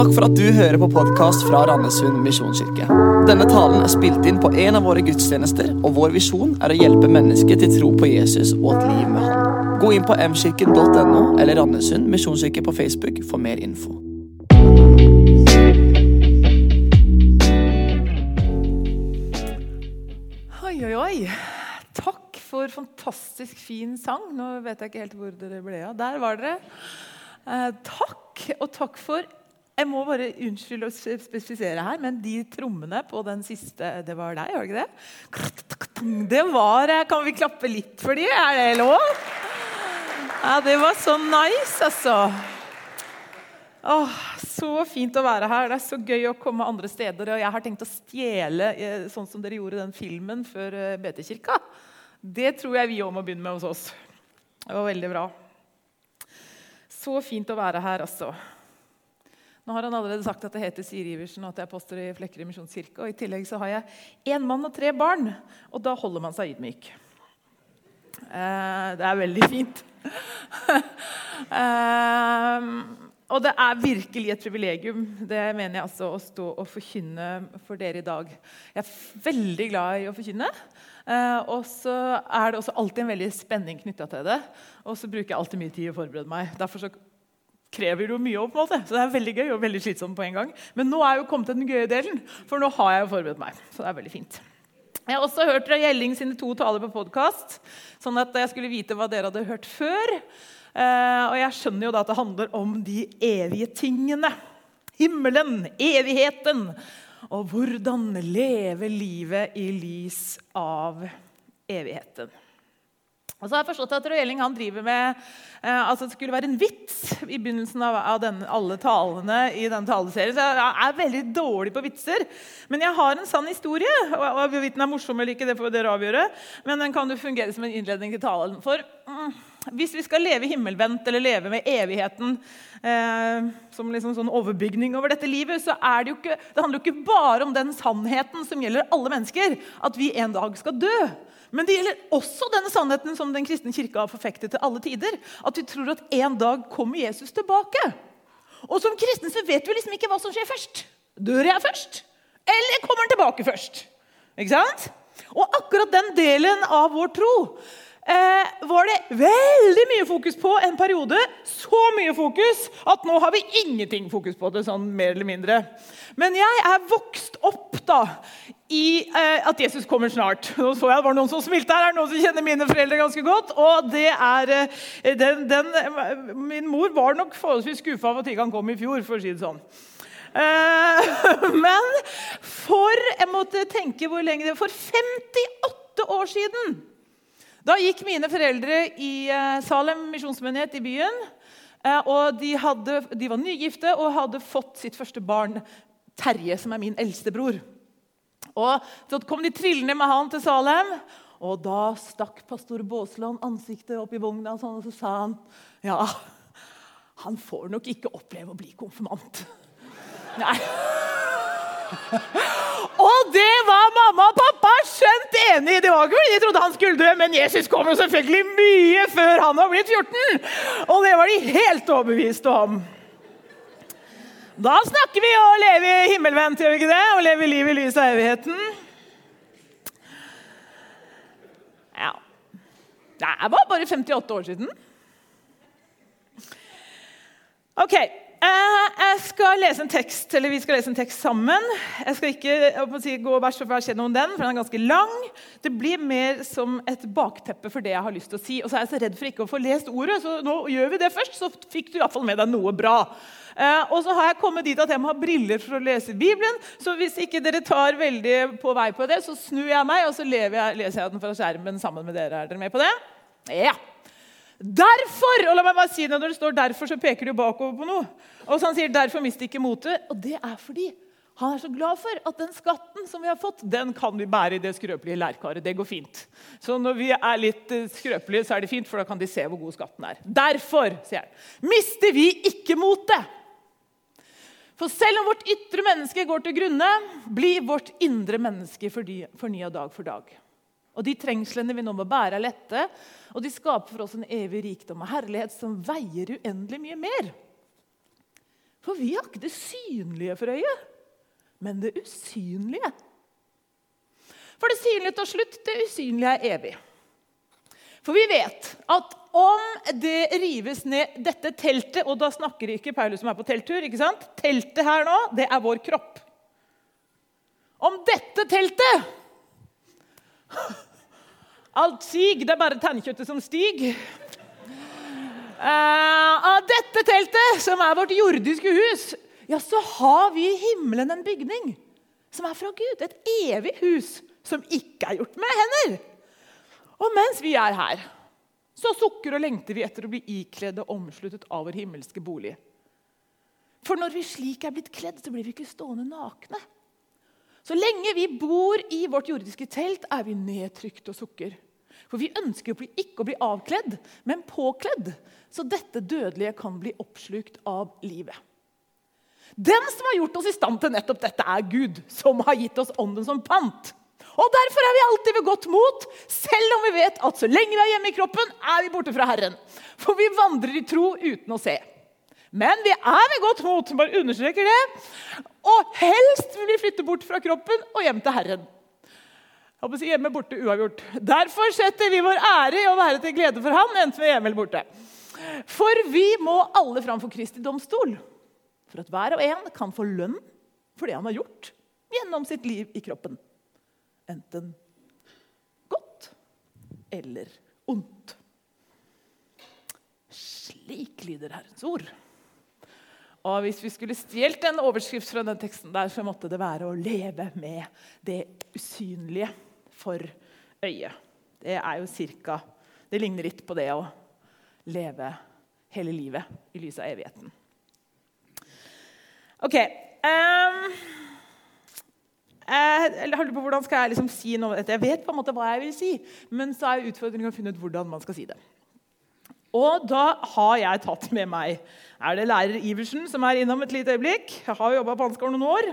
Takk for at du hører på podkast fra Randesund misjonskirke. Denne talen er spilt inn på en av våre gudstjenester, og vår visjon er å hjelpe mennesker til tro på Jesus og et liv med Han. Gå inn på mkirken.no eller Randesund misjonskirke på Facebook for mer info. Oi, oi, oi. Takk for fantastisk fin sang. Nå vet jeg ikke helt hvor dere ble av. Der var dere. Eh, takk, og takk for Jeg må bare unnskylde å spesifisere her, men de trommene på den siste Det var deg, var det ikke det? Det var Kan vi klappe litt for de? Er det lov? Ja, det var så nice, altså. Åh, så fint å være her. Det er så gøy å komme andre steder. Og jeg har tenkt å stjele eh, sånn som dere gjorde den filmen før eh, BT-kirka. Det tror jeg vi òg må begynne med hos oss. Det var veldig bra. Så fint å være her, altså. Nå har han allerede sagt at det heter Siri Iversen og at jeg er pastor i Flekkerøy misjonskirke. Og I tillegg så har jeg én mann og tre barn, og da holder man seg ydmyk. Eh, det er veldig fint. eh, og det er virkelig et privilegium det mener jeg altså, å stå og forkynne for dere i dag. Jeg er veldig glad i å forkynne. Eh, og så er det også alltid en veldig spenning knytta til det. Og så bruker jeg alltid mye tid å forberede meg. Derfor så krever jo mye opp. på en måte. Så det er veldig gøy og veldig slitsomt på en gang. Men nå er jo kommet til den gøye delen, for nå har jeg jo forberedt meg. Så det er veldig fint. Jeg har også hørt Gjelling sine to taler på podkast, sånn at jeg skulle vite hva dere hadde hørt før. Eh, og jeg skjønner jo da at det handler om de evige tingene. Himmelen, evigheten. Og hvordan leve livet i lys av evigheten. Og så har jeg forstått at Røeling han driver med eh, altså det skulle være en vits i begynnelsen av, av den, alle talene i denne taleserien. Så jeg er veldig dårlig på vitser. Men jeg har en sann historie. og, og Hvorvidt den er morsom eller ikke, det får dere avgjøre. Men den kan jo fungere som en innledning til talen. For mm, hvis vi skal leve himmelvendt eller leve med evigheten eh, som liksom sånn overbygning over dette livet, så er det jo ikke, det handler jo ikke bare om den sannheten som gjelder alle mennesker, at vi en dag skal dø. Men det gjelder også denne sannheten som den kristne kirka har forfektet til alle tider. At vi tror at en dag kommer Jesus tilbake. Og som kristne så vet vi liksom ikke hva som skjer først. Dør jeg først? Eller kommer han tilbake først? Ikke sant? Og akkurat den delen av vår tro eh, var det veldig mye fokus på en periode. Så mye fokus at nå har vi ingenting fokus på det, sånn mer eller mindre. Men jeg er vokst opp da i eh, at Jesus kommer snart. Nå så jeg det var noen som smilte her. Er det noen som kjenner mine foreldre ganske godt? Og det er eh, den, den, Min mor var nok forholdsvis skuffa over at ikke han kom i fjor, for å si det sånn. Eh, men for jeg måtte tenke hvor lenge det For 58 år siden da gikk mine foreldre i eh, Salem misjonsmyndighet i byen. Eh, og de, hadde, de, var nygifte og hadde fått sitt første barn, Terje, som er min eldste bror. Og Så kom de trillende med han til Salem, og da stakk pastor Baasland ansiktet opp i vogna og så sa han ja, han får nok ikke oppleve å bli konfirmant. Nei. Og det var mamma og pappa skjønt enig. Det var ikke fordi de trodde han skulle dø, men Jesus kom jo selvfølgelig mye før han var blitt 14. Og det var de helt overbeviste om. Da snakker vi om å leve himmelvendt, gjør vi ikke det? Å leve livet i lys av evigheten. Ja Det var bare 58 år siden. OK. Eh, jeg skal lese en tekst, eller Vi skal lese en tekst sammen. Jeg skal ikke si, gå vers for vers gjennom den, for den er ganske lang. Det blir mer som et bakteppe for det jeg har lyst til å si. Og så er jeg så redd for ikke å få lest ordet, så nå gjør vi det først. Så fikk du i hvert fall med deg noe bra. Eh, og så har jeg kommet dit at jeg må ha briller for å lese Bibelen. Så hvis ikke dere tar veldig på vei på det, så snur jeg meg, og så jeg, leser jeg den fra skjermen sammen med dere. Er dere med på det? Ja. Derfor! Og la meg bare si det, Når det står 'derfor', så peker du bakover på noe. Og så Han sier 'derfor mist ikke motet'. Og det er fordi han er så glad for at den skatten som vi har fått, den kan vi bære i det skrøpelige lærkaret. Det går fint. Så når vi er litt eh, skrøpelige, så er det fint, for da kan de se hvor god skatten er. Derfor, sier han, mister vi ikke motet. For selv om vårt ytre menneske går til grunne, blir vårt indre menneske fornya dag for dag. Og de trengslene vi nå må bære, er lette, og de skaper for oss en evig rikdom og herlighet som veier uendelig mye mer. For vi har ikke det synlige for øyet, men det usynlige. For det synlige tar slutt, det usynlige er evig. For vi vet at om det rives ned dette teltet Og da snakker ikke Paulus som er på telttur. ikke sant? Teltet her nå, det er vår kropp. Om dette teltet Alt sig, det er bare tannkjøttet som stiger. Uh, av dette teltet, som er vårt jordiske hus, ja, så har vi i himmelen en bygning som er fra Gud. Et evig hus som ikke er gjort med hender. Og mens vi er her, så sukker og lengter vi etter å bli ikledd og omsluttet av vår himmelske bolig. For når vi slik er blitt kledd, så blir vi ikke stående nakne. Så lenge vi bor i vårt jordiske telt, er vi nedtrykt og sukker. For vi ønsker ikke å bli avkledd, men påkledd, så dette dødelige kan bli oppslukt av livet. Den som har gjort oss i stand til nettopp dette, er Gud, som har gitt oss ånden som pant. Og Derfor er vi alltid ved godt mot, selv om vi vet at så lenge vi er hjemme i kroppen, er vi borte fra Herren. For vi vandrer i tro uten å se. Men vi er ved godt mot, bare understreker det. Og helst vil vi flytte bort fra kroppen og hjem til Herren. Håper hjemme borte uavgjort. Derfor setter vi vår ære i å være til glede for Han, enten vi er hjemme eller borte. For vi må alle fram for Kristi domstol, for at hver og en kan få lønn for det han har gjort gjennom sitt liv i kroppen. Enten godt eller ondt. Slik lyder Herrens ord. Og Hvis vi skulle stjålet en overskrift fra den teksten, der, så måtte det være å leve med det usynlige for øyet. Det er jo cirka Det ligner litt på det å leve hele livet i lys av evigheten. Ok. Um, jeg holder på hvordan skal jeg liksom si noe om dette. Jeg vet på en måte hva jeg vil si, men så er utfordringen å finne ut hvordan man skal si det. Og da har jeg tatt med meg er det lærer Iversen som er innom et lite øyeblikk. Jeg har jobba på Ansgar noen år.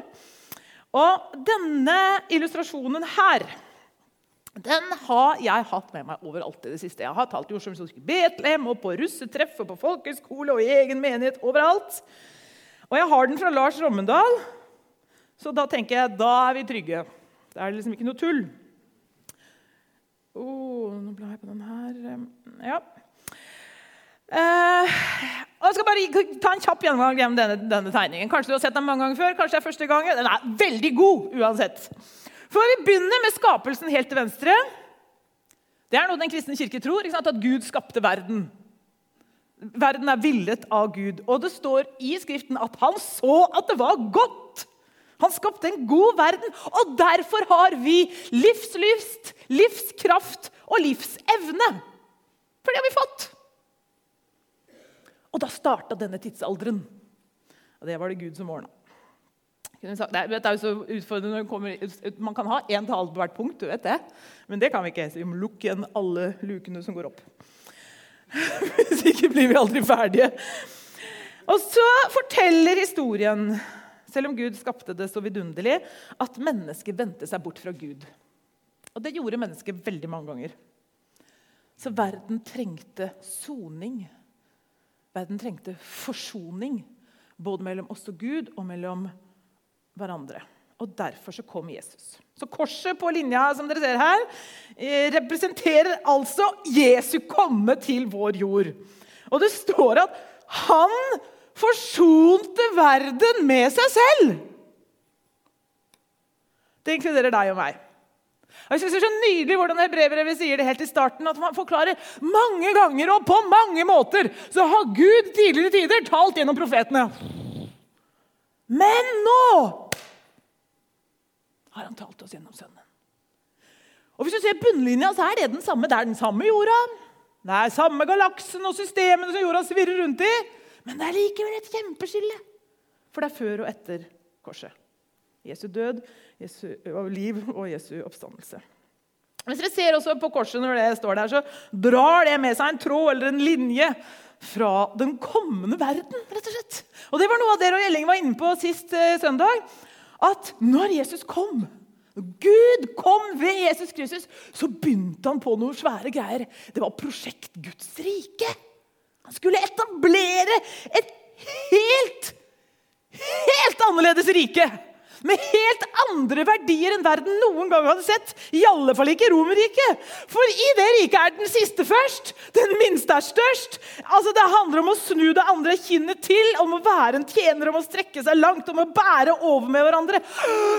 Og denne illustrasjonen her den har jeg hatt med meg overalt i det siste. Jeg har talt i Oslo Betlehem og på russetreff og på folkehøyskole og i egen menighet overalt. Og jeg har den fra Lars Rommendal, så da tenker jeg da er vi trygge. Det er liksom ikke noe tull. Oh, nå blar jeg på den her. Ja. Uh, jeg skal bare ta en kjapp gjennomgang gjennom denne, denne, tegningen. Kanskje du har sett den mange ganger før, kanskje det er første gang. Den er veldig god uansett. For Vi begynner med skapelsen helt til venstre. Det er noe den kristne kirke tror. At Gud skapte verden. Verden er villet av Gud. Og det står i Skriften at han så at det var godt. Han skapte en god verden, og derfor har vi livslyst, livskraft og livsevne. For det har vi fått. Og da starta denne tidsalderen. Og det var det Gud som ordna. Det er jo så utfordrende kommer, Man kan ha én tale på hvert punkt, du vet det. Men det kan vi ikke. Så vi må lukke igjen alle lukene som går opp. Hvis ikke blir vi aldri ferdige. Og så forteller historien, selv om Gud skapte det så vidunderlig, at mennesket vendte seg bort fra Gud. Og det gjorde mennesket veldig mange ganger. Så verden trengte soning. Verden trengte forsoning, både mellom oss og Gud og mellom hverandre. Og Derfor så kom Jesus. Så Korset på linja som dere ser her, eh, representerer altså Jesu komme til vår jord. Og det står at han forsonte verden med seg selv. Det inkluderer deg og meg. Og jeg synes Det er så nydelig hvordan hebreerbrevet sier det helt i starten, at man forklarer mange ganger og på mange måter så har Gud tidligere tider talt gjennom profetene. Men nå har han talt oss gjennom Sønnen. Og Hvis du ser bunnlinja, så er det den samme. Det er den samme jorda. Det er samme galaksen og systemene som jorda svirrer rundt i. Men det er likevel et kjempeskille. For det er før og etter korset. Jesu død, Jesu liv og Jesu oppstandelse. Hvis dere ser også på korset når det står der, så drar det med seg en tråd eller en linje fra den kommende verden. rett Og slett. Og Det var noe av det Roy Elling var inne på sist eh, søndag. At når Jesus kom, Gud kom ved Jesus Kristus, så begynte han på noen svære greier. Det var prosjekt Guds rike. Han skulle etablere et helt annerledes rike. Med helt andre verdier enn verden noen gang hadde sett. I alle fall ikke Romerriket. For i det riket er den siste først. Den minste er størst. Altså Det handler om å snu det andre kinnet til, om å være en tjener, om å strekke seg langt, om å bære over med hverandre.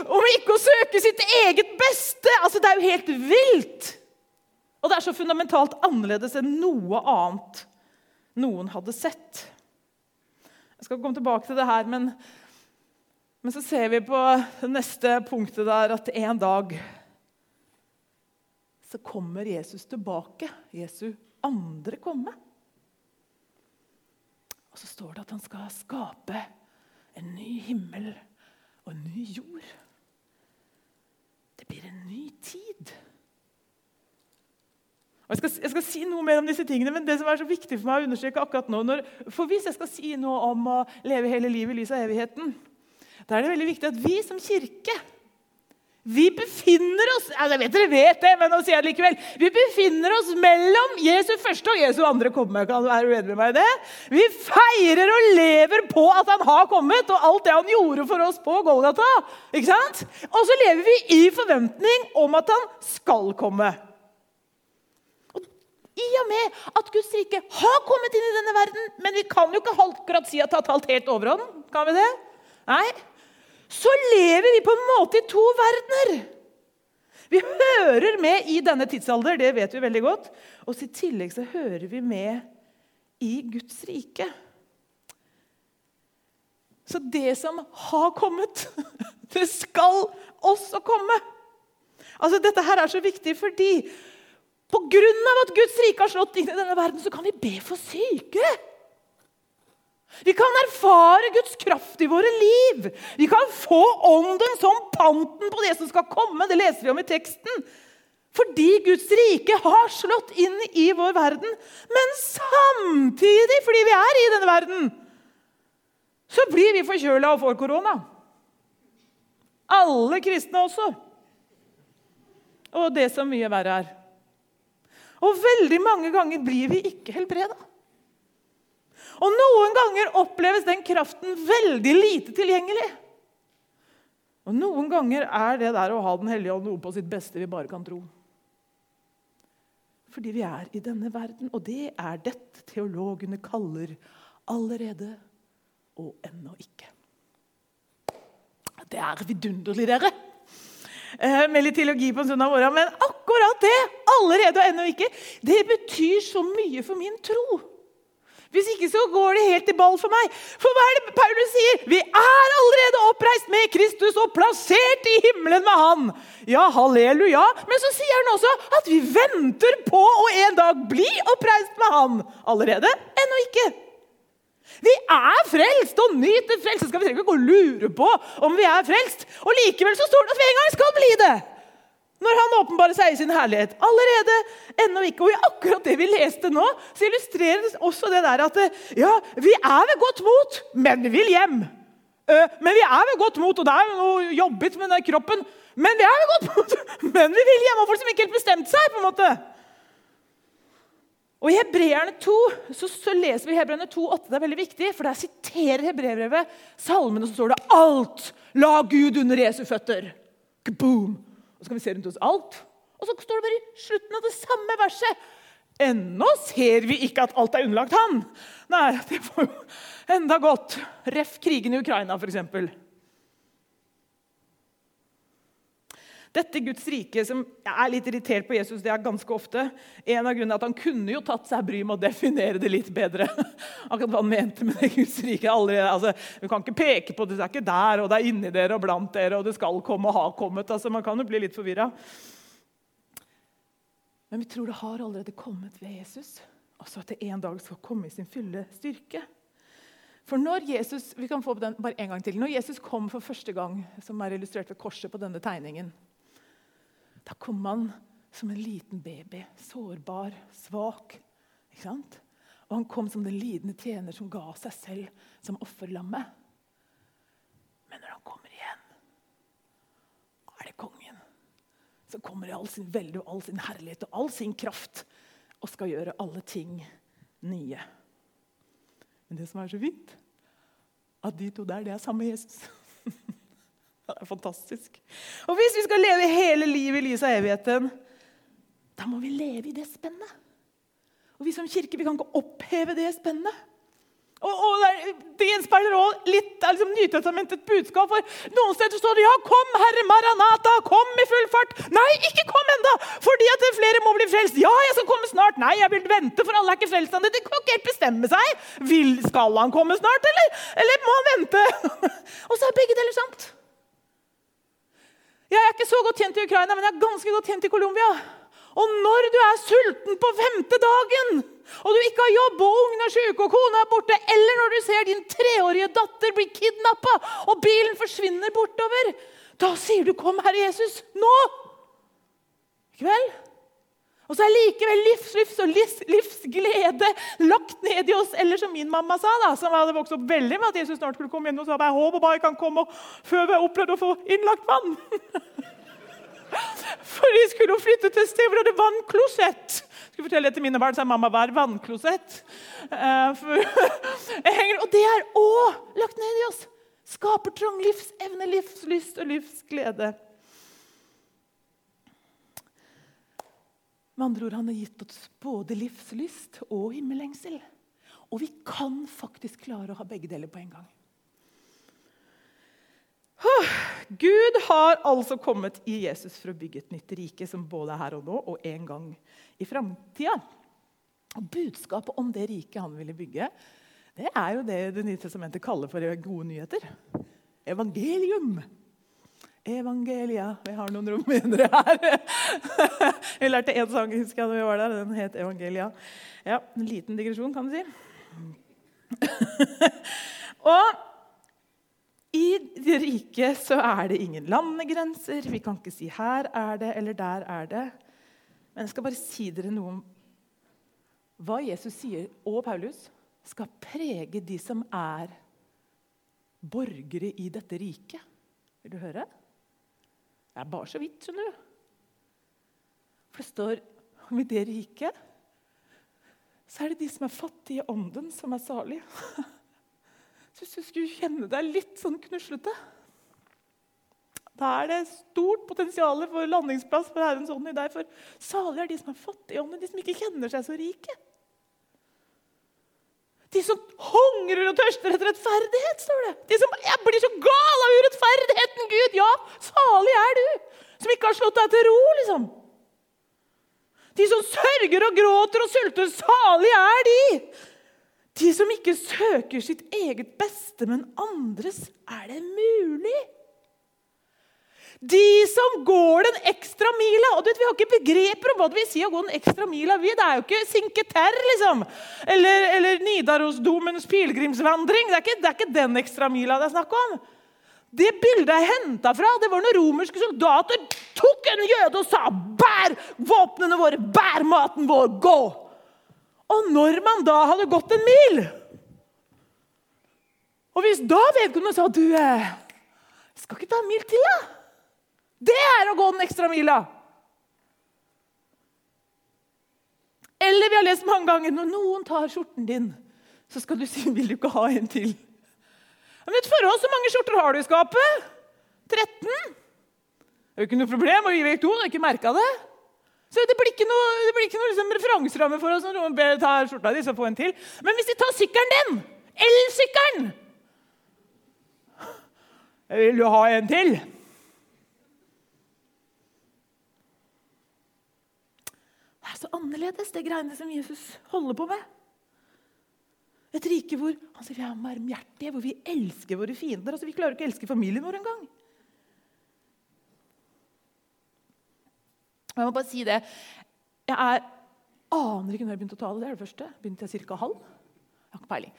Om ikke å søke sitt eget beste. Altså Det er jo helt vilt. Og det er så fundamentalt annerledes enn noe annet noen hadde sett. Jeg skal komme tilbake til det her, men men så ser vi på det neste punktet der at en dag så kommer Jesus tilbake. Jesu andre komme. Og så står det at han skal skape en ny himmel og en ny jord. Det blir en ny tid. Og jeg skal, jeg skal, si noe mer om disse tingene, men det som er så viktig for meg å understreke akkurat nå, når, For hvis jeg skal si noe om å leve hele livet i lys av evigheten, da er det veldig viktig at vi som kirke vi befinner oss altså jeg vet dere vet det, men nå sier jeg det likevel, vi befinner oss mellom Jesu første og Jesu andre komme. Kan du være uenig med meg i det? Vi feirer og lever på at han har kommet, og alt det han gjorde for oss på Golgata. Ikke sant? Og så lever vi i forventning om at han skal komme. Og I og med at Guds rike har kommet inn i denne verden, men vi kan jo ikke akkurat si at det har talt helt overhånd. Kan vi det? Nei, så lever vi på en måte i to verdener. Vi hører med i denne tidsalder, det vet vi veldig godt. Og i tillegg så hører vi med i Guds rike. Så det som har kommet, det skal også komme. Altså, Dette her er så viktig fordi pga. at Guds rike har slått inn i denne verden, så kan vi be for syke. Vi kan erfare Guds kraft i våre liv. Vi kan få ånden som panten på det som skal komme. Det leser vi om i teksten. Fordi Guds rike har slått inn i vår verden. Men samtidig, fordi vi er i denne verden, så blir vi forkjøla og får korona. Alle kristne også. Og det som mye verre er. Og veldig mange ganger blir vi ikke helbreda. Og noen ganger oppleves den kraften veldig lite tilgjengelig. Og noen ganger er det der å ha Den hellige ånd noe på sitt beste vi bare kan tro. Fordi vi er i denne verden, og det er dette teologene kaller allerede og ennå ikke. Det er vidunderlig, dere! Eh, med litt teologi på en søndag morgen. Men akkurat det, allerede og ennå ikke, det betyr så mye for min tro. Hvis ikke så går det helt i ball for meg. For hva er det Paulus sier? Vi er allerede oppreist med Kristus og plassert i himmelen med Han. Ja, halleluja. Men så sier han også at vi venter på å en dag bli oppreist med Han. Allerede? Ennå ikke. Vi er frelst og nyter Så Skal vi trenger ikke og lure på om vi er frelst. Og likevel så står det at vi en gang skal bli det. Når han åpenbarer seg i sin herlighet. Allerede ennå ikke. Og i akkurat det vi leste nå, så illustrerer det også det der at ja, vi er ved godt mot, men vi vil hjem. Men vi er ved godt mot, og det er jo noe jobbet med den kroppen. Men vi er ved godt mot, men vi vil hjem. Og folk som ikke helt bestemte seg. på en måte. Og I Hebreerne 2 så, så leser vi Hebreerne 2, 8, Det er veldig viktig, for der siterer hebreerbrevet salmene, så står det 'Alt la Gud under Jesu føtter'. Boom! Og så kan vi se rundt oss alt. Og så står det bare i slutten av det samme verset Ennå ser vi ikke at alt er underlagt han. Nei, det får jo enda godt. Ref. krigen i Ukraina, f.eks. Dette Guds rike, som jeg er litt irritert på Jesus, det er ganske ofte En av grunnene er at han kunne jo tatt seg bry med å definere det litt bedre. Akkurat hva han mente med det Guds rike. Allerede, altså, vi kan ikke peke på det, det er ikke der, og det er inni dere og blant dere, og det skal komme og ha kommet. Altså, man kan jo bli litt forvirra. Men vi tror det har allerede kommet ved Jesus. Altså at det en dag skal komme i sin fulle styrke. For når Jesus vi kan få den bare en gang til, når Jesus kom for første gang, som er illustrert ved korset på denne tegningen, da kom han som en liten baby, sårbar, svak. Ikke sant? Og han kom som den lidende tjener som ga seg selv som offerlamme. Men når han kommer igjen, er det kongen som kommer i all sin velde og all sin herlighet og all sin kraft og skal gjøre alle ting nye. Men det som er så fint, at de to der, det er samme Jesus. Det er fantastisk. Og hvis vi skal leve hele livet i lys av evigheten, da må vi leve i det spennet. Og vi som kirke vi kan ikke oppheve det spennet. Og, og Det gjenspeiler også litt av liksom, Nytestamentets budskap. for Noen steder står det ja, kom, Herre Maranata, kom i full fart. Nei, ikke kom enda, fordi at flere må bli frelst. Ja, jeg skal komme snart. Nei, jeg vil vente, for alle er ikke frelst ennå. De kan ikke helt bestemme seg. Vil, skal han komme snart, eller, eller må han vente? og så er begge deler sant. Jeg er ikke så godt kjent i Ukraina, men jeg er ganske godt kjent i Colombia. Og når du er sulten på femte dagen, og du ikke har jobb, og ungene er syke, og kona er borte, eller når du ser din treårige datter bli kidnappa, og bilen forsvinner bortover, da sier du 'Kom, Herre Jesus, nå!' Ikke vel? Og så er likevel livslyst og livs, livsglede lagt ned i oss. Eller som min mamma sa, da, som hadde vokst opp veldig med at Jesus snart skulle komme inn. og sa, jeg håper bare jeg kan komme før vi har opplevd å få innlagt vann. For de skulle jo flytte til et sted hvor det var vannklosett. Skulle fortelle det til mine barn, så sa mamma var er vannklosett. Uh, og det er òg lagt ned i oss. Skapertrang, livsevne, livslyst og livsglede. Med andre ord, Han har gitt oss både livslyst og himmellengsel. Og vi kan faktisk klare å ha begge deler på en gang. Gud har altså kommet i Jesus for å bygge et nytt rike som både er her og nå og en gang i framtida. Budskapet om det riket han ville bygge, det er jo det Det nye testamentet kaller for gode nyheter. Evangelium. Evangelia. Vi har noen rumenere her. Vi lærte én sang husker jeg, da vi var der. Den het Evangelia. Ja, En liten digresjon, kan du si. og i det rike så er det ingen landegrenser. Vi kan ikke si 'her er det' eller 'der er det'. Men jeg skal bare si dere noe om hva Jesus sier, og Paulus, skal prege de som er borgere i dette riket. Vil du høre? Det er bare så vidt, skjønner du. For det står om i det riket så er det de som er fattige i ånden, som er salige. Så hvis du skulle kjenne deg litt sånn knuslete Da er det stort potensial for landingsplass for Herrens ånd i deg. For salige er de som er fattige i ånden, de som ikke kjenner seg så rike. De som hungrer og tørster etter rettferdighet, står det. De som jeg blir så gal av urettferdigheten, Gud! Ja, salig er du! Som ikke har slått deg til ro, liksom. De som sørger og gråter og sulter, salig er de! De som ikke søker sitt eget beste, men andres, er det mulig? De som går den ekstra mila og du vet, Vi har ikke begreper om hva det vil si å gå den ekstra mila. Det er jo ikke Cinque Terre liksom. eller, eller Nidarosdomens pilegrimsvandring. Det det er ikke den ekstra mila det er snakk om. Det bildet er henta fra det var når romerske soldater tok en jøde og sa 'Bær våpnene våre, bær maten vår, gå!' Og når man da hadde gått en mil Og hvis da vedkommende sa du, eh, skal ikke ta en mil til, da? Det er å gå den ekstra mila. Eller vi har lest mange ganger når noen tar skjorten din, så skal du si 'Vil du ikke ha en til?' Men vet forhold, Så mange skjorter har du i skapet? 13? Det er jo ikke noe problem. og vi vet to, har ikke merka det. Så Det blir ikke noe, blir ikke noe liksom referanseramme for oss når noen ber ta skjorta di, så få en til. Men hvis de tar sykkelen din, elsykkelen Vil du ha en til? Er så annerledes, det greiene som Jesus holder på med. Et rike hvor han sier vi er barmhjertige, hvor vi elsker våre fiender. Altså, vi klarer ikke å elske familien vår engang. Jeg må bare si det. Jeg er, aner ikke når jeg begynte å tale. Det er det første. Begynte jeg ca. halv? Jeg har ikke peiling.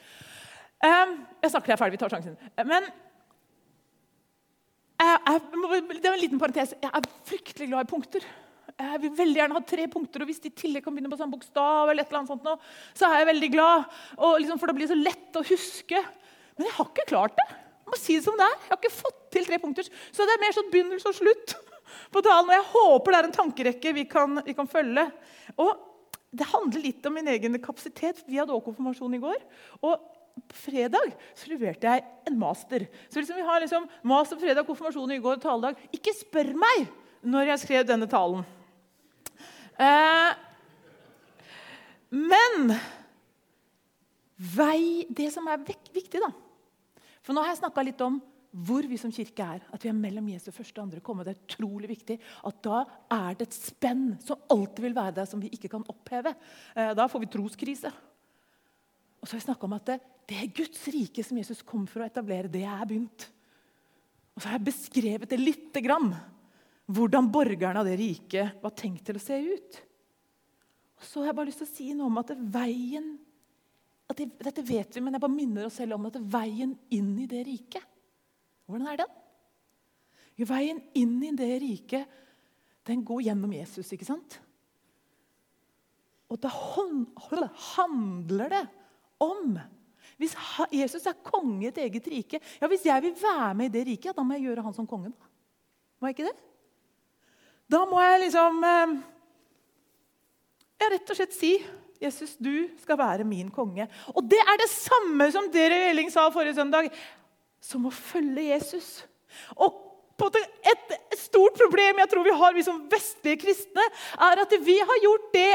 Um, jeg snakker, jeg er ferdig. Vi tar sjansen. Men jeg, jeg, det er en liten parentes. Jeg er fryktelig glad i punkter. Jeg vil veldig gjerne ha tre punkter, og hvis de i tillegg kan begynne på samme bokstav, eller et eller annet sånt nå, så er jeg veldig glad. Liksom, for da blir det så lett å huske. Men jeg har ikke klart det. Jeg må si det som det er. Jeg har ikke fått til tre punkter. Så det er mer sånn begynnelse og slutt på talen. Og jeg håper det er en tankerekke vi kan, vi kan følge. Og det handler litt om min egen kapasitet. Vi hadde også konfirmasjon i går. Og på fredag så leverte jeg en master. Så liksom vi har liksom master på fredag, konfirmasjon i går, taledag. Ikke spør meg når jeg skrev denne talen. Eh, men vei, det som er viktig, da For nå har jeg snakka litt om hvor vi som kirke er. At vi er mellom Jesu første og andre komme. Det er utrolig viktig. At da er det et spenn som alltid vil være der, som vi ikke kan oppheve. Eh, da får vi troskrise. Og så har vi snakka om at det, det, er Guds rike som Jesus kom for å etablere. Det er begynt. Og så har jeg beskrevet det lite grann. Hvordan borgerne av det riket var tenkt til å se ut. Og så har jeg bare lyst til å si noe om at veien at det, Dette vet vi, men jeg bare minner oss selv om at veien inn i det riket Hvordan er den? Jo, veien inn i det riket den går gjennom Jesus, ikke sant? Og da handler det om Hvis Jesus er konge i et eget rike ja, Hvis jeg vil være med i det riket, ja, da må jeg gjøre han som kongen. Må jeg ikke det? Da må jeg liksom eh, ja, rett og slett si Jesus, du skal være min konge. Og det er det samme som dere Elling sa forrige søndag, som å følge Jesus. Og et, stort problem jeg tror vi har vi som vestlige kristne, er at vi har gjort det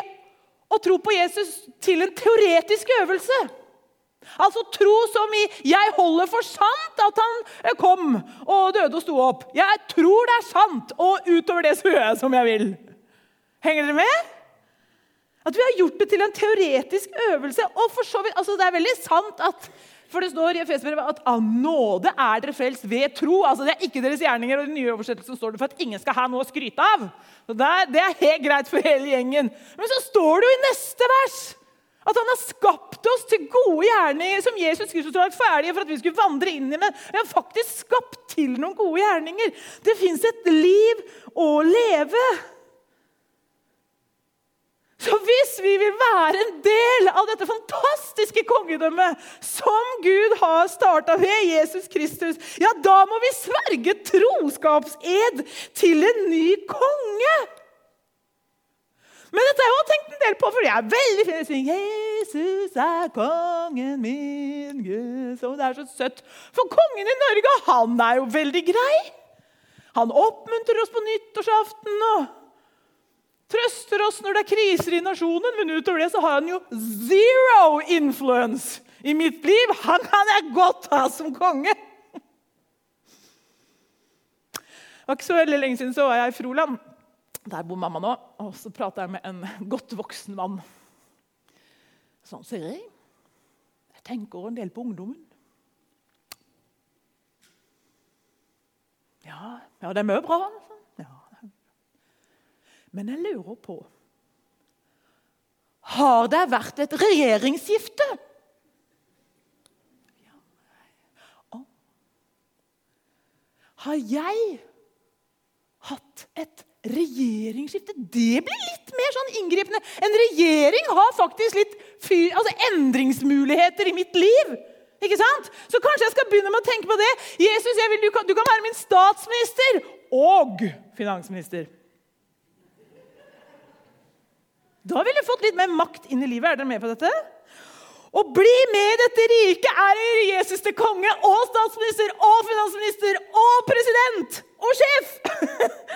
å tro på Jesus til en teoretisk øvelse. Altså tro som i 'jeg holder for sant at han eh, kom og døde og sto opp'. 'Jeg tror det er sant, og utover det så gjør jeg som jeg vil'. Henger dere med? At vi har gjort det til en teoretisk øvelse. og for så vidt, altså Det er veldig sant at for det står i Efesbrevet at av nåde er dere frelst ved tro. Altså Det er ikke deres gjerninger. og i den nye oversettelsen står det for at ingen skal ha noe å skryte av. Så det er, det er helt greit for hele gjengen. Men så står det jo i neste vers at han har skapt oss til gode gjerninger som Jesus Kristus har vært ferdige for at vi skulle vandre inn i. Men vi har faktisk skapt til noen gode gjerninger. Det fins et liv å leve. Så hvis vi vil være en del av dette fantastiske kongedømmet som Gud har starta ved Jesus Kristus, ja, da må vi sverge troskapsed til en ny konge. Men dette har jeg også tenkt en del på, for jeg er veldig fin. Jeg 'Jesus er kongen min', Gud. Så det er så søtt. For kongen i Norge, han er jo veldig grei. Han oppmuntrer oss på nyttårsaften og trøster oss når det er kriser i nasjonen. Men utover det så har han jo zero influence i mitt liv. Han kan jeg godt ha som konge. Det var ikke så veldig lenge siden så var jeg i Froland. Der bor mamma nå. Og så prater jeg med en godt voksen mann. Sånn sier jeg. Jeg tenker en del på ungdommen. Ja, ja det er mye bra. Altså. Ja. Men jeg lurer på Har det vært et regjeringsskifte? Har jeg hatt et regjeringsskifte det blir litt mer sånn inngripende. En regjering har faktisk litt altså endringsmuligheter i mitt liv. Ikke sant? Så kanskje jeg skal begynne med å tenke på det. Jesus, vil, du, kan, du kan være min statsminister og finansminister. Da ville du fått litt mer makt inn i livet. Er dere med på dette? Å bli med i dette riket er Jesus til konge og statsminister og finansminister og president og sjef!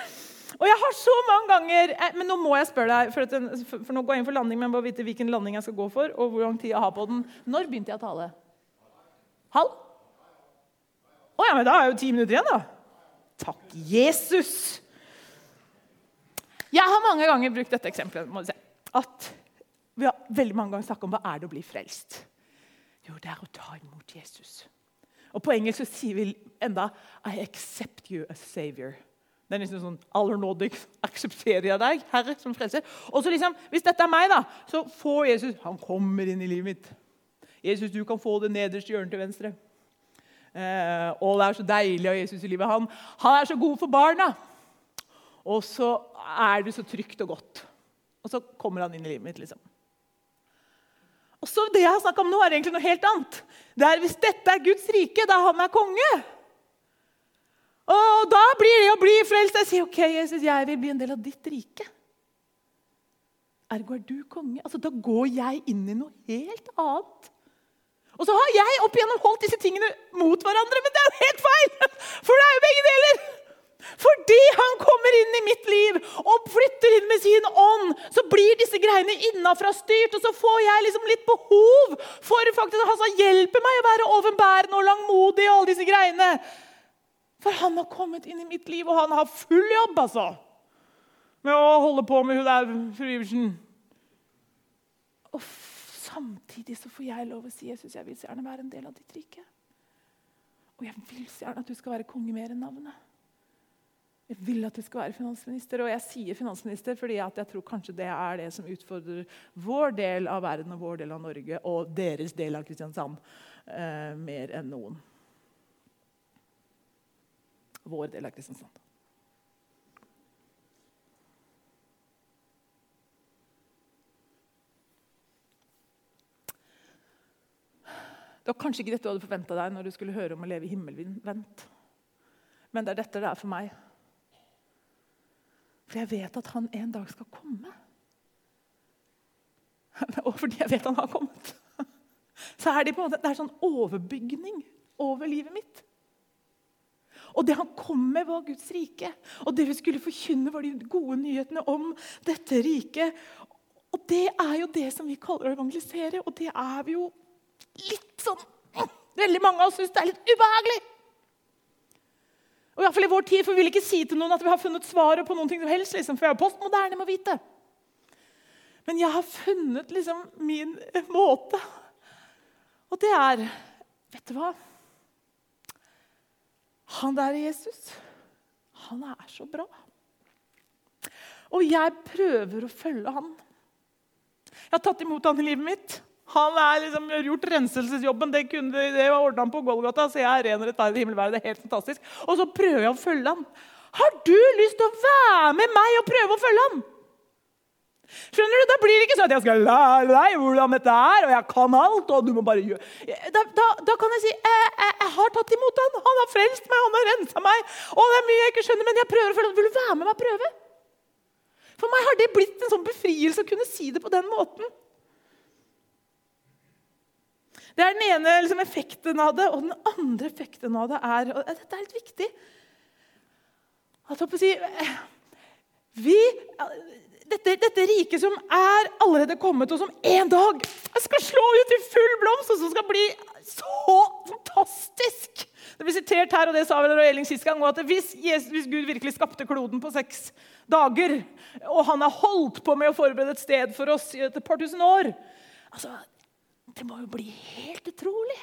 Og jeg har så mange ganger eh, Men nå må jeg spørre deg, for, den, for, nå går jeg inn for landing, men jeg må vite hvilken landing jeg skal gå for, og hvor lang tid jeg har på den. Når begynte jeg å tale? Halv? Å ja, men da er jo ti minutter igjen, da. Takk, Jesus. Jeg har mange ganger brukt dette eksempelet. må du si, At vi har veldig mange ganger snakket om hva er det å bli frelst. Jo, det er å ta imot Jesus. Og På engelsk så sier vi enda I accept you as savior. Det er liksom sånn Allernådig aksepterer jeg deg, Herre, som frelser. Og så liksom, Hvis dette er meg, da, så får Jesus Han kommer inn i livet mitt. Jesus, du kan få det nederste hjørnet til venstre. Eh, og det er så deilig av Jesus i livet. Han, han er så god for barna. Og så er det så trygt og godt. Og så kommer han inn i livet mitt. liksom. Og så Det jeg har snakka om nå, er egentlig noe helt annet. Det er Hvis dette er Guds rike, da han er konge, og da blir det å bli frelst. Jeg sier ok, Jesus, jeg vil bli en del av ditt rike. Ergo er du konge. Altså, Da går jeg inn i noe helt annet. Og så har jeg opp igjennom holdt disse tingene mot hverandre, men det er jo helt feil! For det er jo begge deler. Fordi han kommer inn i mitt liv og flytter inn med sin ånd, så blir disse greiene innafra styrt. Og så får jeg liksom litt behov for faktisk at han skal hjelpe meg å være overbærende og langmodig. og alle disse greiene. For han har kommet inn i mitt liv, og han har full jobb, altså. Med å holde på med hun der fru Iversen. Og samtidig så får jeg lov å si Jesus, jeg vil så gjerne være en del av ditt rike. Og jeg vil så gjerne at du skal være konge mer enn navnet. Jeg vil at du skal være finansminister, og jeg sier finansminister fordi jeg tror kanskje det er det som utfordrer vår del av verden og vår del av Norge og deres del av Kristiansand eh, mer enn noen. Vår del av Kristiansand. Det var kanskje ikke dette du hadde forventa deg når du skulle høre om å leve i himmelvendt. Men det er dette det er for meg. For jeg vet at han en dag skal komme. Og fordi jeg vet han har kommet, så er det på det er sånn overbygning over livet mitt. Og det han kom med, var Guds rike. Og det vi skulle forkynne, var de gode nyhetene om dette riket. Og det er jo det som vi kaller å evangelisere, og det er vi jo litt sånn Veldig mange av oss syns det er litt ubehagelig. Og i, hvert fall i vår tid, for Vi vil ikke si til noen at vi har funnet svaret på ting som helst. Liksom, for jeg er postmoderne med å vite. Men jeg har funnet liksom min måte. Og det er Vet du hva? Han der Jesus, han er så bra. Og jeg prøver å følge han. Jeg har tatt imot han i livet mitt. Han har liksom gjort renselsesjobben. Det, kunne, det ordna på Golgata, så jeg er ren og rettferdig himmelvære. Det er helt fantastisk. Og så prøver jeg å følge han. Har du lyst til å være med meg og prøve å følge ham? Skjønner du? Da blir det ikke sånn at jeg skal lære deg hvordan dette er, og jeg kan alt. og du må bare gjøre. Da, da, da kan jeg si jeg, jeg, jeg, har tatt imot han. Han har frelst meg, han har rensa meg. Og det er mye jeg ikke skjønner, men jeg prøver å følge. Vil du være med meg og prøve? For meg har det blitt en sånn befrielse å kunne si det på den måten. Det er den ene liksom, effekten av det. Og den andre effekten av det er og Dette er litt viktig. At, si, vi, dette, dette riket som er allerede kommet, og som en dag skal slå ut i full blomst, og som skal bli så fantastisk Det ble sitert her, og det sa vel Elling sist gang, at hvis, Jesus, hvis Gud virkelig skapte kloden på seks dager, og han har holdt på med å forberede et sted for oss i et par tusen år altså, det må jo bli helt utrolig.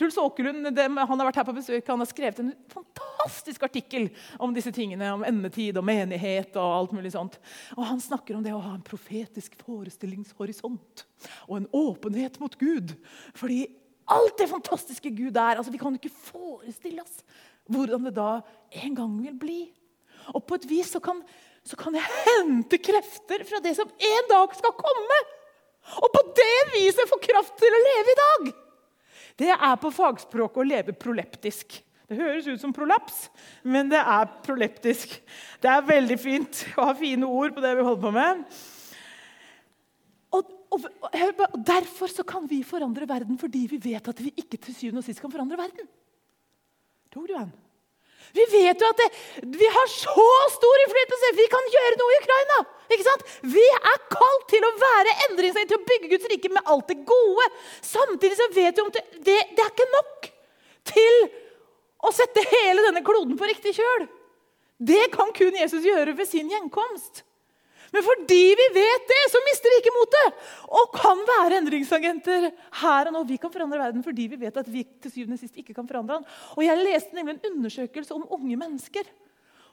Truls Åkerlund han har vært her på besøk, han har skrevet en fantastisk artikkel om disse tingene, om endetid og menighet. og alt mulig sånt. Og Han snakker om det å ha en profetisk forestillingshorisont og en åpenhet mot Gud. Fordi alt det fantastiske Gud er altså Vi kan ikke forestille oss hvordan det da en gang vil bli. Og på et vis så kan, så kan jeg hente krefter fra det som en dag skal komme. Og på det viset få kraft til å leve i dag! Det er på fagspråket å leve proleptisk. Det høres ut som prolaps, men det er proleptisk. Det er veldig fint å ha fine ord på det vi holder på med. Og, og, og Derfor så kan vi forandre verden, fordi vi vet at vi ikke til syvende og sist kan forandre verden. Tror du han? Vi vet jo at det, vi har så stor innflytelse! Vi kan gjøre noe i Ukraina! Ikke sant? Vi er kalt til å være endringsmenn, til å bygge Guds rike med alt det gode. Samtidig så vet vi om det, det, det er ikke nok til å sette hele denne kloden på riktig kjøl. Det kan kun Jesus gjøre ved sin gjenkomst. Men fordi vi vet det, så mister vi ikke motet. Og kan være endringsagenter her og nå. Vi kan forandre verden fordi vi vet at vi til syvende og sist ikke kan forandre den. Og Jeg leste nemlig en undersøkelse om unge mennesker.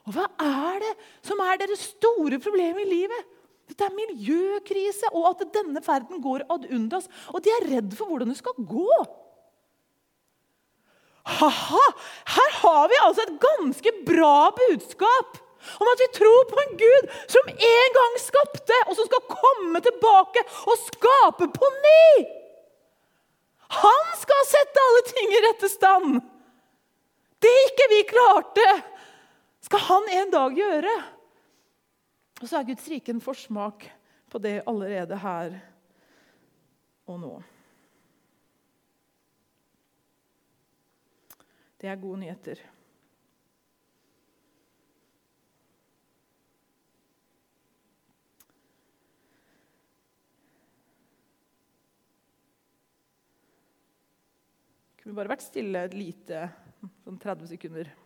Og Hva er det som er deres store problem i livet? Det er miljøkrise og at denne ferden går ad undas. Og de er redd for hvordan det skal gå. Ha-ha! Her har vi altså et ganske bra budskap om at vi tror på en Gud som en gang skapte, og som skal komme tilbake og skape på ny. Han skal sette alle ting i rette stand. Det ikke vi klarte, skal han en dag gjøre. Og så er Guds rike en forsmak på det allerede her og nå. Det er gode nyheter. Kunne bare vært stille et lite sånn 30 sekunder.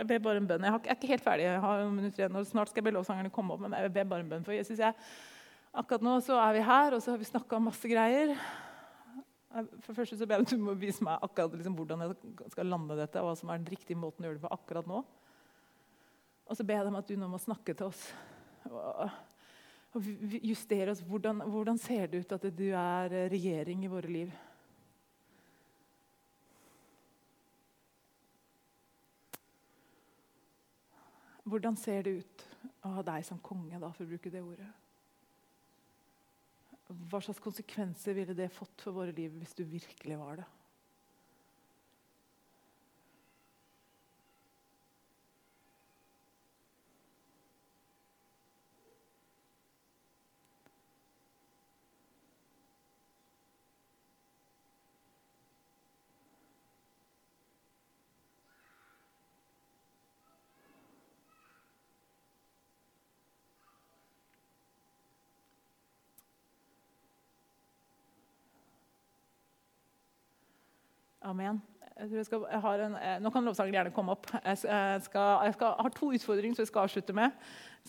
Jeg ber bare en bønn. Jeg, er ikke helt ferdig. Jeg har minutter igjen, og Snart skal jeg be lovsangerne komme opp. Men jeg ber bare en bønn for Jesus. Jeg, akkurat nå så er vi her, og så har vi snakka om masse greier. For det første så ber jeg at du må vise meg akkurat liksom, hvordan jeg skal lande dette. og hva som er den riktige måten å gjøre det på akkurat nå. Og så ber jeg dem at du nå må snakke til oss og justere oss. Hvordan, hvordan ser det ut at du er regjering i våre liv? Hvordan ser det ut å ha deg som konge, da, for å bruke det ordet? Hva slags konsekvenser ville det fått for våre liv hvis du virkelig var det? Amen. Jeg jeg skal, en, eh, nå kan lovsangen gjerne komme opp. Jeg, skal, jeg skal, har to utfordringer som jeg skal avslutte med.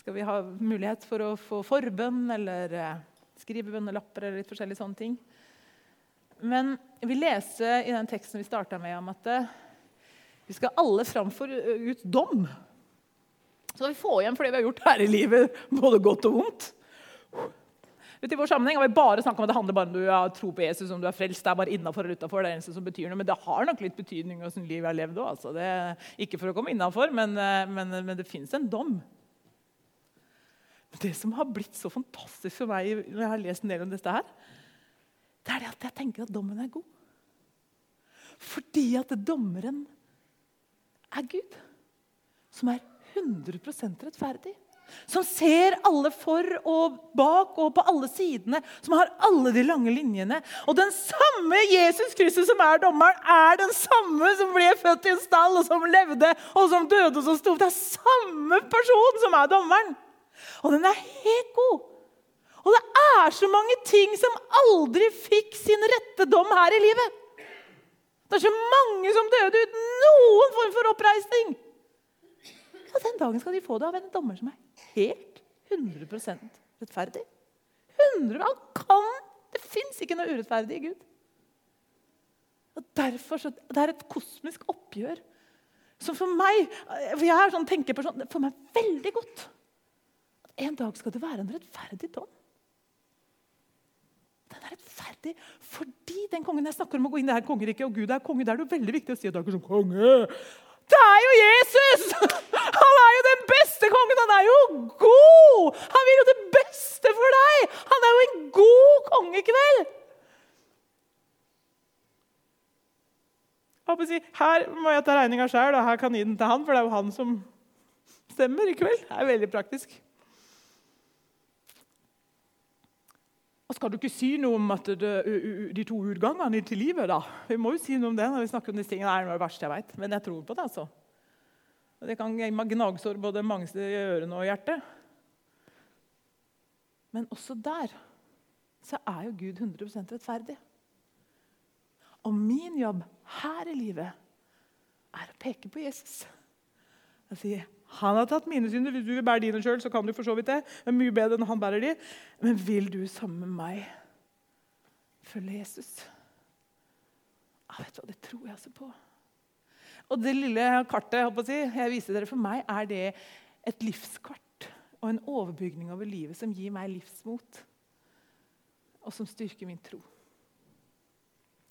Skal vi ha mulighet for å få forbønn eller eh, skrive bønnelapper eller litt forskjellige sånne ting? Men vi leser i den teksten vi starta med, om at eh, vi skal alle framfor ut dom. Så vi få igjen for det vi har gjort her i livet, både godt og vondt. I vår sammenheng har vi bare snakka om at det handler bare om du har tro på Jesus, om du er frelst. Det er bare innafor eller utafor. Det er eneste som betyr noe. Men det har nok litt betydning hvordan liv jeg har levd òg. Altså. Ikke for å komme innafor, men, eh, men, men, det fins en dom. Det som har blitt så fantastisk for meg når jeg har lest en del om dette, her, det er det at jeg tenker at dommen er god. Fordi at dommeren er Gud, som er 100% rettferdig. Som ser alle for og bak og på alle sidene. Som har alle de lange linjene. Og den samme Jesus Kristus som er dommeren, er den samme som ble født i en stall, og som levde, og som døde og som sto Det er samme person som er dommeren. Og den er helt god. Og det er så mange ting som aldri fikk sin rette dom her i livet. Det er så mange som døde uten noen form for oppreisning. Og den dagen skal de få det av en dommer som er helt 100% rettferdig. 100, Han kan Det fins ikke noe urettferdig i Gud. Og derfor så, Det er et kosmisk oppgjør som for meg for jeg er sånn, tenker på sånn, for meg veldig godt. At En dag skal det være en rettferdig dom. Den er rettferdig fordi den kongen jeg snakker om å gå inn i er kongeriket, og Gud er konge, det er det veldig viktig å si at det er ikke som konge. Det er jo Jesus! Han er jo den beste kongen! Han er jo god! Han vil jo det beste for deg! Han er jo en god kongekveld! Her må jeg ta regninga sjøl, og her kan gi den til han, for det er jo han som stemmer i kveld. Det er veldig praktisk. Og skal du ikke si noe om det, de to utgangene til livet? da? Vi må jo si noe om det når vi snakker om disse tingene. Det er det verste jeg veit. men jeg tror på det. altså. Det kan gi gnagsår både mange steder i ørene og hjertet. Men også der så er jo Gud 100% rettferdig. Og min jobb her i livet er å peke på Jesus. Jeg sier han har tatt mine synder. Hvis du vil bære dine sjøl, så kan du for så vidt det. Er mye bedre enn han bærer de. Men vil du sammen med meg følge Jesus? Jeg vet hva, Det tror jeg altså på. Og det lille kartet jeg, si, jeg viser dere for meg, er det et livskart og en overbygning over livet som gir meg livsmot, og som styrker min tro.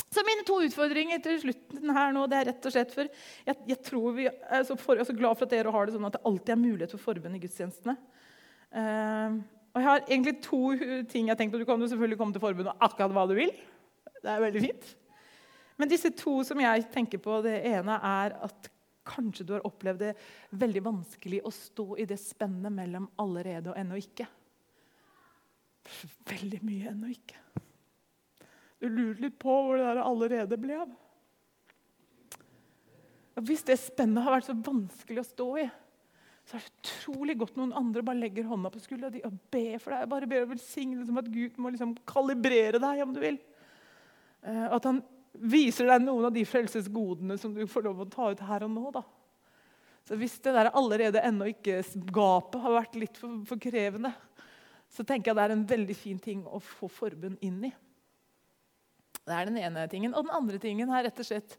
Så mine to utfordringer til slutten her nå, det er rett og slett for Jeg, jeg, vi, er så for, jeg er så glad for at dere har det sånn at det alltid er mulighet for forbønn i gudstjenestene. Uh, og Jeg har egentlig to ting jeg tenkte. Du kan jo selvfølgelig komme til forbund og akkurat hva du vil. Det er veldig fint. Men disse to som jeg tenker på, det ene er at kanskje du har opplevd det veldig vanskelig å stå i det spennet mellom allerede og ennå ikke. Veldig mye ennå ikke. Du lurer litt på hvor det der allerede ble av. Hvis det spennet har vært så vanskelig å stå i, så er det utrolig godt noen andre bare legger hånda på skuldra og ber for deg. Bare ber og velsigner som at Gud må liksom kalibrere deg, om du vil. Eh, at han viser deg noen av de frelsesgodene som du får lov å ta ut her og nå. da. Så Hvis det der allerede ennå ikke gapet har vært litt for, for, krevende, så tenker jeg det er en veldig fin ting å få forbund inn i. Det er den ene tingen. Og den andre tingen er rett og slett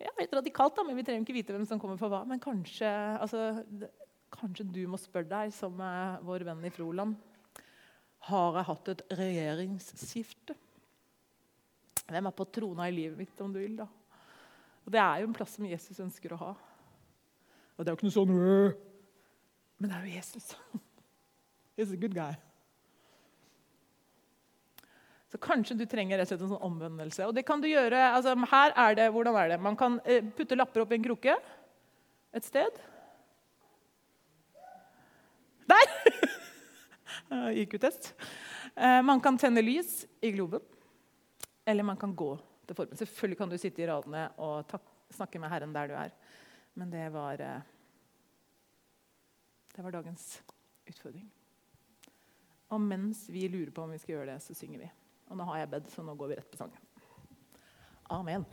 ja, litt radikalt, da, men vi trenger ikke vite hvem som kommer for hva. Men kanskje, altså, kanskje du må spørre deg, som er vår venn i Froland Har jeg hatt et regjeringsskifte? Hvem er på trona i livet mitt, om du vil? da? Og Det er jo en plass som Jesus ønsker å ha. Og det er jo ikke noe sånn Men det er jo Jesus. He's a good guy. Så kanskje du trenger rett og slett en sånn omvendelse. Og det kan du gjøre, altså her er det, hvordan er det? Man kan eh, putte lapper opp i en krukke et sted. Der! IQ-test. Eh, man kan tenne lys i globen. Eller man kan gå til forbund. Selvfølgelig kan du sitte i radene og snakke med Herren der du er. Men det var, eh, det var dagens utfordring. Og mens vi lurer på om vi skal gjøre det, så synger vi. Og nå har jeg bedt, så nå går vi rett på sangen. Amen.